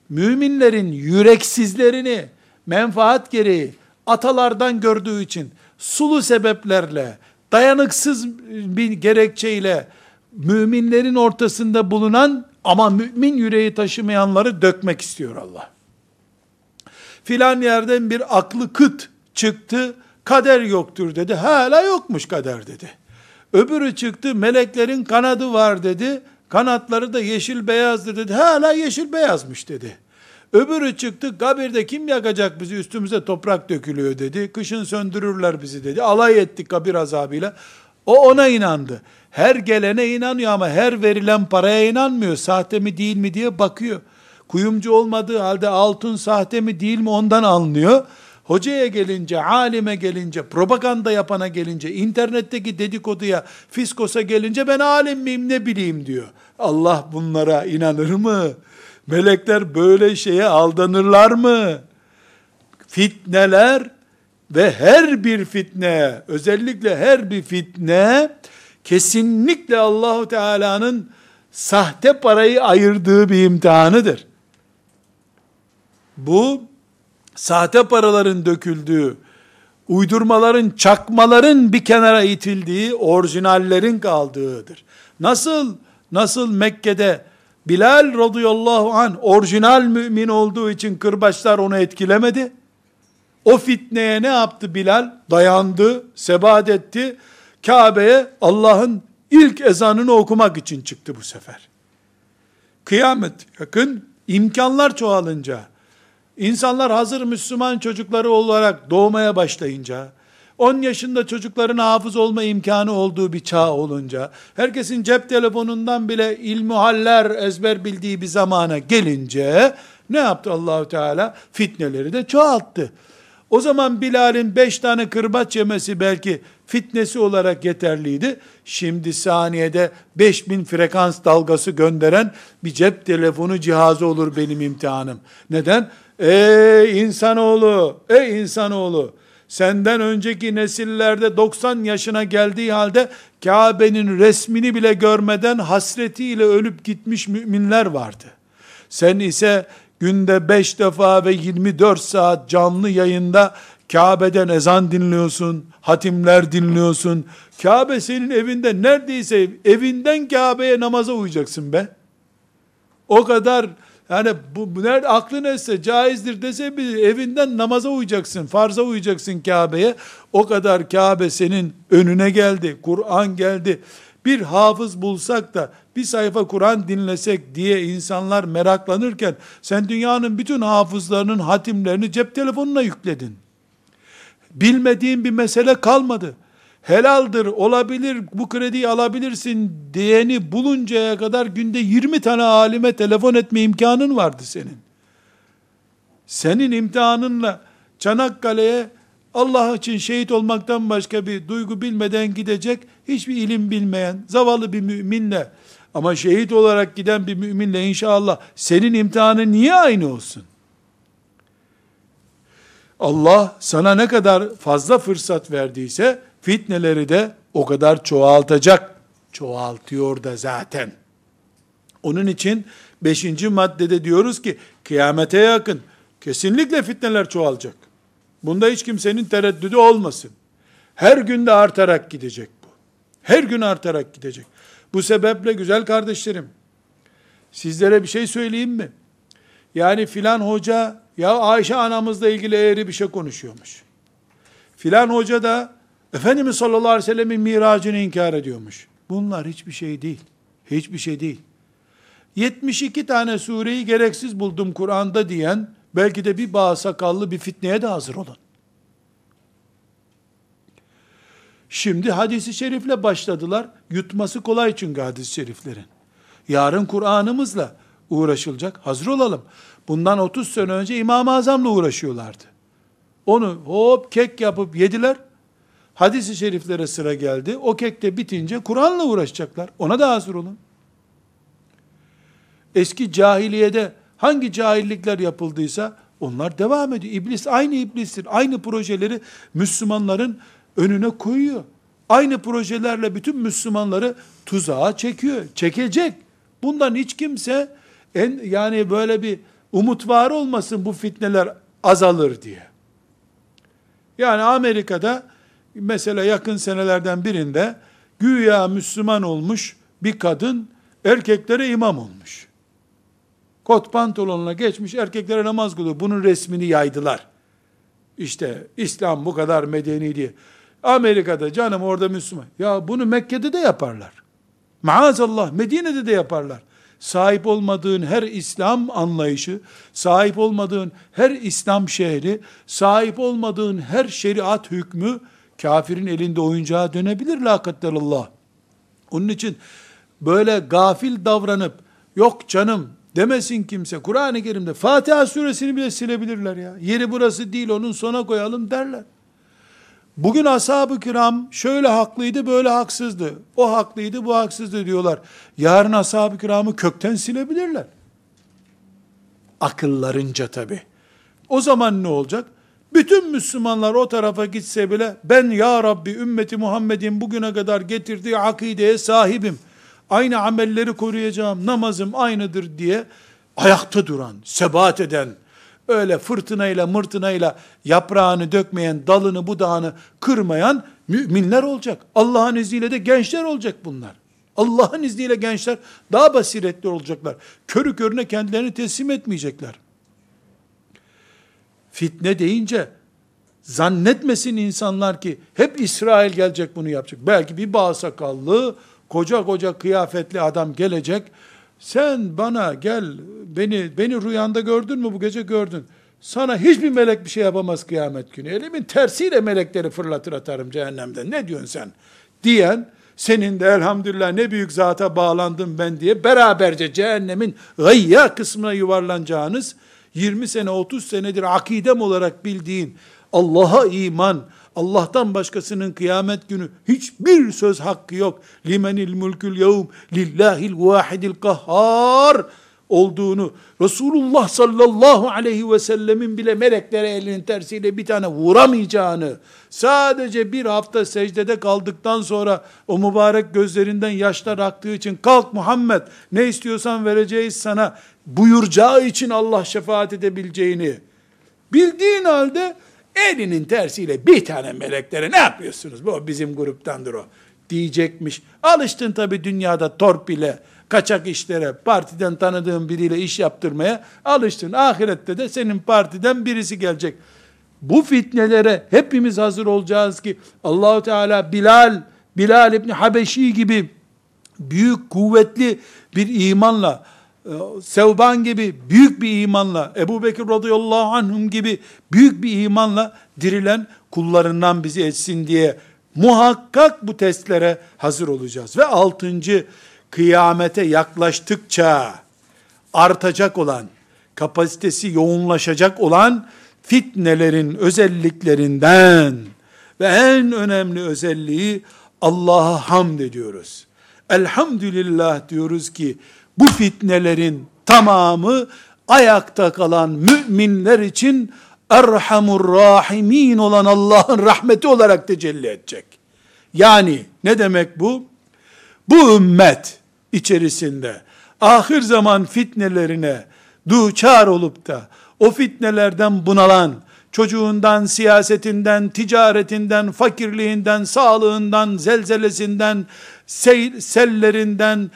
Müminlerin yüreksizlerini menfaat gereği atalardan gördüğü için sulu sebeplerle, dayanıksız bir gerekçeyle müminlerin ortasında bulunan ama mümin yüreği taşımayanları dökmek istiyor Allah. Filan yerden bir aklı kıt çıktı, kader yoktur dedi. Hala yokmuş kader dedi. Öbürü çıktı, meleklerin kanadı var dedi. Kanatları da yeşil beyazdır dedi. Hala yeşil beyazmış dedi. Öbürü çıktı kabirde kim yakacak bizi üstümüze toprak dökülüyor dedi. Kışın söndürürler bizi dedi. Alay ettik kabir azabıyla. O ona inandı. Her gelene inanıyor ama her verilen paraya inanmıyor. Sahte mi değil mi diye bakıyor. Kuyumcu olmadığı halde altın sahte mi değil mi ondan anlıyor. Hocaya gelince, alime gelince, propaganda yapana gelince, internetteki dedikoduya, fiskosa gelince ben alim miyim ne bileyim diyor. Allah bunlara inanır mı? Melekler böyle şeye aldanırlar mı? Fitneler ve her bir fitne, özellikle her bir fitne kesinlikle Allahu Teala'nın sahte parayı ayırdığı bir imtihanıdır. Bu sahte paraların döküldüğü, uydurmaların, çakmaların bir kenara itildiği, orijinallerin kaldığıdır. Nasıl nasıl Mekke'de Bilal radıyallahu an orijinal mümin olduğu için kırbaçlar onu etkilemedi. O fitneye ne yaptı Bilal? Dayandı, sebat etti. Kabe'ye Allah'ın ilk ezanını okumak için çıktı bu sefer. Kıyamet yakın, imkanlar çoğalınca, insanlar hazır Müslüman çocukları olarak doğmaya başlayınca, 10 yaşında çocukların hafız olma imkanı olduğu bir çağ olunca, herkesin cep telefonundan bile ilmuhaller ezber bildiği bir zamana gelince, ne yaptı Allahu Teala? Fitneleri de çoğalttı. O zaman Bilal'in beş tane kırbaç yemesi belki fitnesi olarak yeterliydi. Şimdi saniyede 5000 frekans dalgası gönderen bir cep telefonu cihazı olur benim imtihanım. Neden? Ey insanoğlu, ey insanoğlu, senden önceki nesillerde 90 yaşına geldiği halde Kabe'nin resmini bile görmeden hasretiyle ölüp gitmiş müminler vardı. Sen ise günde 5 defa ve 24 saat canlı yayında Kabe'den ezan dinliyorsun, hatimler dinliyorsun. Kabe senin evinde neredeyse evinden Kabe'ye namaza uyacaksın be. O kadar Yani bu, bu nerede aklın etse caizdir dese bir evinden namaza uyacaksın, farza uyacaksın Kabe'ye. O kadar Kabe senin önüne geldi, Kur'an geldi. Bir hafız bulsak da bir sayfa Kur'an dinlesek diye insanlar meraklanırken sen dünyanın bütün hafızlarının hatimlerini cep telefonuna yükledin. Bilmediğin bir mesele kalmadı helaldir, olabilir, bu krediyi alabilirsin diyeni buluncaya kadar günde 20 tane alime telefon etme imkanın vardı senin. Senin imtihanınla Çanakkale'ye Allah için şehit olmaktan başka bir duygu bilmeden gidecek, hiçbir ilim bilmeyen, zavallı bir müminle, ama şehit olarak giden bir müminle inşallah senin imtihanın niye aynı olsun? Allah sana ne kadar fazla fırsat verdiyse, fitneleri de o kadar çoğaltacak. Çoğaltıyor da zaten. Onun için beşinci maddede diyoruz ki kıyamete yakın kesinlikle fitneler çoğalacak. Bunda hiç kimsenin tereddüdü olmasın. Her günde artarak gidecek bu. Her gün artarak gidecek. Bu sebeple güzel kardeşlerim, sizlere bir şey söyleyeyim mi? Yani filan hoca, ya Ayşe anamızla ilgili eğri bir şey konuşuyormuş. Filan hoca da Efendimiz sallallahu aleyhi ve sellemin miracını inkar ediyormuş. Bunlar hiçbir şey değil. Hiçbir şey değil. 72 tane sureyi gereksiz buldum Kur'an'da diyen, belki de bir bağ sakallı bir fitneye de hazır olun. Şimdi hadisi şerifle başladılar. Yutması kolay çünkü hadis-i şeriflerin. Yarın Kur'an'ımızla uğraşılacak. Hazır olalım. Bundan 30 sene önce İmam-ı Azam'la uğraşıyorlardı. Onu hop kek yapıp yediler. Hadis-i şeriflere sıra geldi. O kekte bitince Kur'an'la uğraşacaklar. Ona da hazır olun. Eski cahiliyede hangi cahillikler yapıldıysa onlar devam ediyor. İblis aynı iblistir. Aynı projeleri Müslümanların önüne koyuyor. Aynı projelerle bütün Müslümanları tuzağa çekiyor. Çekecek. Bundan hiç kimse en yani böyle bir umut var olmasın bu fitneler azalır diye. Yani Amerika'da mesela yakın senelerden birinde güya Müslüman olmuş bir kadın erkeklere imam olmuş. Kot pantolonuna geçmiş erkeklere namaz kılıyor. Bunun resmini yaydılar. İşte İslam bu kadar medeni diye. Amerika'da canım orada Müslüman. Ya bunu Mekke'de de yaparlar. Maazallah Medine'de de yaparlar. Sahip olmadığın her İslam anlayışı, sahip olmadığın her İslam şehri, sahip olmadığın her şeriat hükmü kafirin elinde oyuncağa dönebilir la Allah. Onun için böyle gafil davranıp yok canım demesin kimse. Kur'an-ı Kerim'de Fatiha suresini bile silebilirler ya. Yeri burası değil onun sona koyalım derler. Bugün ashab-ı kiram şöyle haklıydı böyle haksızdı. O haklıydı bu haksızdı diyorlar. Yarın ashab-ı kiramı kökten silebilirler. Akıllarınca tabi. O zaman ne olacak? Bütün Müslümanlar o tarafa gitse bile ben ya Rabbi ümmeti Muhammed'in bugüne kadar getirdiği akideye sahibim. Aynı amelleri koruyacağım. Namazım aynıdır diye ayakta duran, sebat eden, öyle fırtınayla mırtınayla yaprağını dökmeyen, dalını budağını kırmayan müminler olacak. Allah'ın izniyle de gençler olacak bunlar. Allah'ın izniyle gençler daha basiretli olacaklar. Körü körüne kendilerini teslim etmeyecekler fitne deyince zannetmesin insanlar ki hep İsrail gelecek bunu yapacak. Belki bir bağ sakallı, koca koca kıyafetli adam gelecek. Sen bana gel, beni beni rüyanda gördün mü bu gece gördün. Sana hiçbir melek bir şey yapamaz kıyamet günü. Elimin tersiyle melekleri fırlatır atarım cehennemden. Ne diyorsun sen? Diyen, senin de elhamdülillah ne büyük zata bağlandım ben diye beraberce cehennemin gayya kısmına yuvarlanacağınız 20 sene 30 senedir akidem olarak bildiğin Allah'a iman, Allah'tan başkasının kıyamet günü hiçbir söz hakkı yok. Limenil mulkül yevm lillahil vahidil kahhar olduğunu Resulullah sallallahu aleyhi ve sellemin bile meleklere elinin tersiyle bir tane vuramayacağını sadece bir hafta secdede kaldıktan sonra o mübarek gözlerinden yaşlar aktığı için kalk Muhammed ne istiyorsan vereceğiz sana buyuracağı için Allah şefaat edebileceğini bildiğin halde elinin tersiyle bir tane meleklere ne yapıyorsunuz? Bu bizim gruptandır o. diyecekmiş. Alıştın tabi dünyada torpile, kaçak işlere, partiden tanıdığın biriyle iş yaptırmaya alıştın. Ahirette de senin partiden birisi gelecek. Bu fitnelere hepimiz hazır olacağız ki Allahu Teala Bilal, Bilal İbni Habeşi gibi büyük kuvvetli bir imanla e, Sevban gibi büyük bir imanla, Ebu Bekir radıyallahu anhum gibi büyük bir imanla dirilen kullarından bizi etsin diye muhakkak bu testlere hazır olacağız. Ve altıncı, kıyamete yaklaştıkça artacak olan, kapasitesi yoğunlaşacak olan fitnelerin özelliklerinden ve en önemli özelliği Allah'a hamd ediyoruz. Elhamdülillah diyoruz ki bu fitnelerin tamamı ayakta kalan müminler için Erhamur Rahimin olan Allah'ın rahmeti olarak tecelli edecek. Yani ne demek bu? Bu ümmet içerisinde ahir zaman fitnelerine duçar olup da o fitnelerden bunalan, çocuğundan, siyasetinden, ticaretinden, fakirliğinden, sağlığından, zelzelesinden, sellerinden,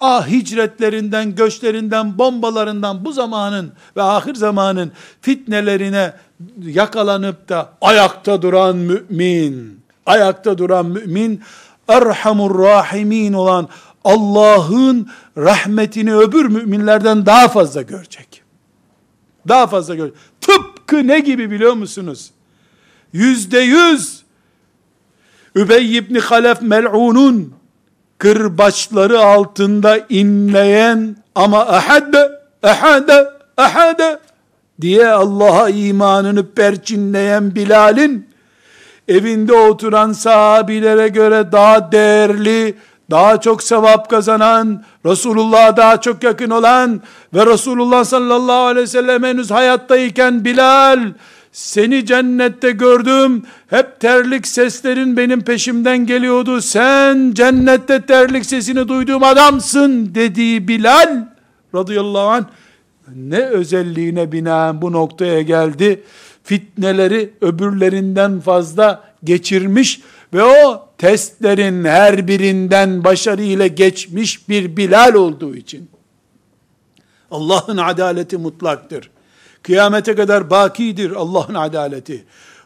ah hicretlerinden, göçlerinden, bombalarından bu zamanın ve ahir zamanın fitnelerine yakalanıp da ayakta duran mümin, ayakta duran mümin, Erhamur Rahimin olan Allah'ın rahmetini öbür müminlerden daha fazla görecek. Daha fazla görecek. Tıpkı ne gibi biliyor musunuz? Yüzde yüz Übey ibn Halef mel'unun kırbaçları altında inleyen ama ahade, ahade, ahade diye Allah'a imanını perçinleyen Bilal'in evinde oturan sahabilere göre daha değerli, daha çok sevap kazanan, Resulullah'a daha çok yakın olan ve Resulullah sallallahu aleyhi ve sellem henüz hayattayken Bilal, seni cennette gördüm, hep terlik seslerin benim peşimden geliyordu, sen cennette terlik sesini duyduğum adamsın dediği Bilal, radıyallahu anh, ne özelliğine binaen bu noktaya geldi, fitneleri öbürlerinden fazla geçirmiş ve o testlerin her birinden başarıyla geçmiş bir Bilal olduğu için, Allah'ın adaleti mutlaktır. Kıyamete kadar bakidir Allah'ın adaleti.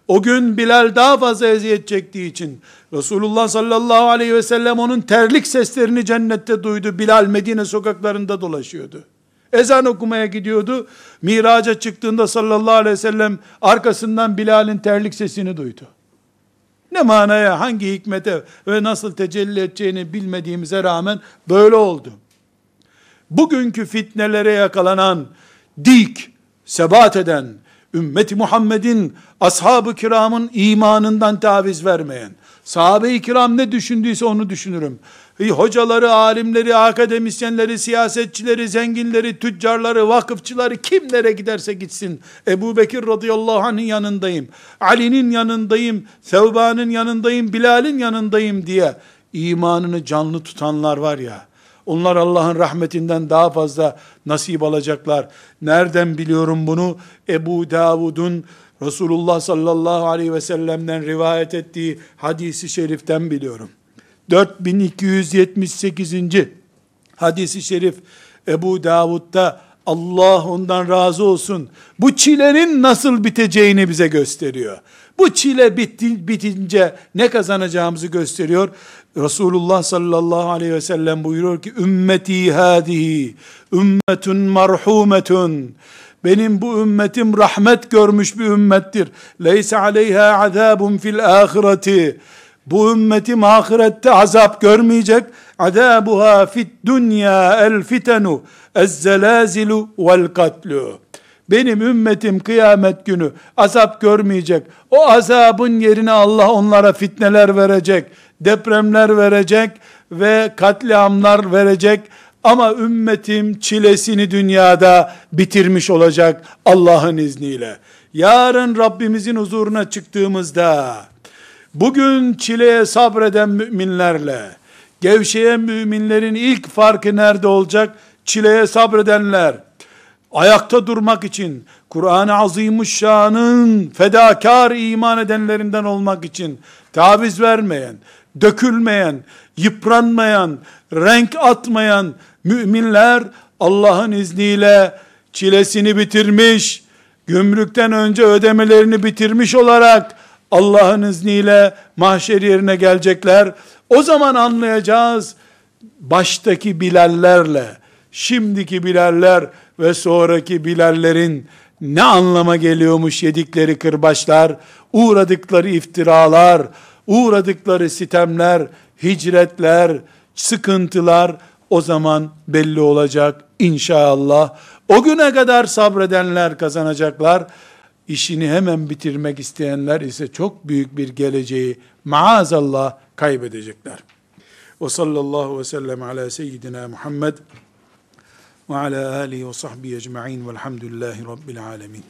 O gün Bilal daha fazla eziyet çektiği için Resulullah sallallahu aleyhi ve sellem onun terlik seslerini cennette duydu. Bilal Medine sokaklarında dolaşıyordu. Ezan okumaya gidiyordu. Miraca çıktığında sallallahu aleyhi ve sellem arkasından Bilal'in terlik sesini duydu. Ne manaya, hangi hikmete ve nasıl tecelli edeceğini bilmediğimize rağmen böyle oldu. Bugünkü fitnelere yakalanan dik, sebat eden, ümmeti Muhammed'in, ashab-ı kiramın imanından taviz vermeyen, sahabe-i kiram ne düşündüyse onu düşünürüm. Hocaları, alimleri, akademisyenleri, siyasetçileri, zenginleri, tüccarları, vakıfçıları kimlere giderse gitsin. Ebu Bekir radıyallahu anh'ın yanındayım. Ali'nin yanındayım. Sevba'nın yanındayım. Bilal'in yanındayım diye imanını canlı tutanlar var ya. Onlar Allah'ın rahmetinden daha fazla nasip alacaklar. Nereden biliyorum bunu? Ebu Davud'un Resulullah sallallahu aleyhi ve sellem'den rivayet ettiği hadisi şeriften biliyorum. 4278. hadisi şerif Ebu Davud'da Allah ondan razı olsun. Bu çilenin nasıl biteceğini bize gösteriyor. Bu çile bitti, bitince ne kazanacağımızı gösteriyor. Resulullah sallallahu aleyhi ve sellem buyuruyor ki ümmeti hadihi ümmetun marhumetun benim bu ümmetim rahmet görmüş bir ümmettir. Leysa aleyha azabun fil ahireti. Bu ümmetim ahirette azap görmeyecek. Azabuha fit dünya el fitenu ez zelazilu vel katlu. Benim ümmetim kıyamet günü azap görmeyecek. O azabın yerine Allah onlara fitneler verecek, depremler verecek ve katliamlar verecek. Ama ümmetim çilesini dünyada bitirmiş olacak Allah'ın izniyle. Yarın Rabbimizin huzuruna çıktığımızda bugün çileye sabreden müminlerle gevşeyen müminlerin ilk farkı nerede olacak? Çileye sabredenler ayakta durmak için, Kur'an-ı Azimuşşan'ın fedakar iman edenlerinden olmak için taviz vermeyen, dökülmeyen, yıpranmayan, renk atmayan müminler Allah'ın izniyle çilesini bitirmiş, gümrükten önce ödemelerini bitirmiş olarak Allah'ın izniyle mahşer yerine gelecekler. O zaman anlayacağız baştaki Bilallerle şimdiki Bilaller ve sonraki Bilallerin ne anlama geliyormuş yedikleri kırbaçlar, uğradıkları iftiralar, uğradıkları sitemler, hicretler, sıkıntılar o zaman belli olacak inşallah. O güne kadar sabredenler kazanacaklar. İşini hemen bitirmek isteyenler ise çok büyük bir geleceği maazallah kaybedecekler. Ve sallallahu ve sellem ala seyyidina Muhammed ve ala alihi ve sahbihi ecma'in velhamdülillahi rabbil alemin.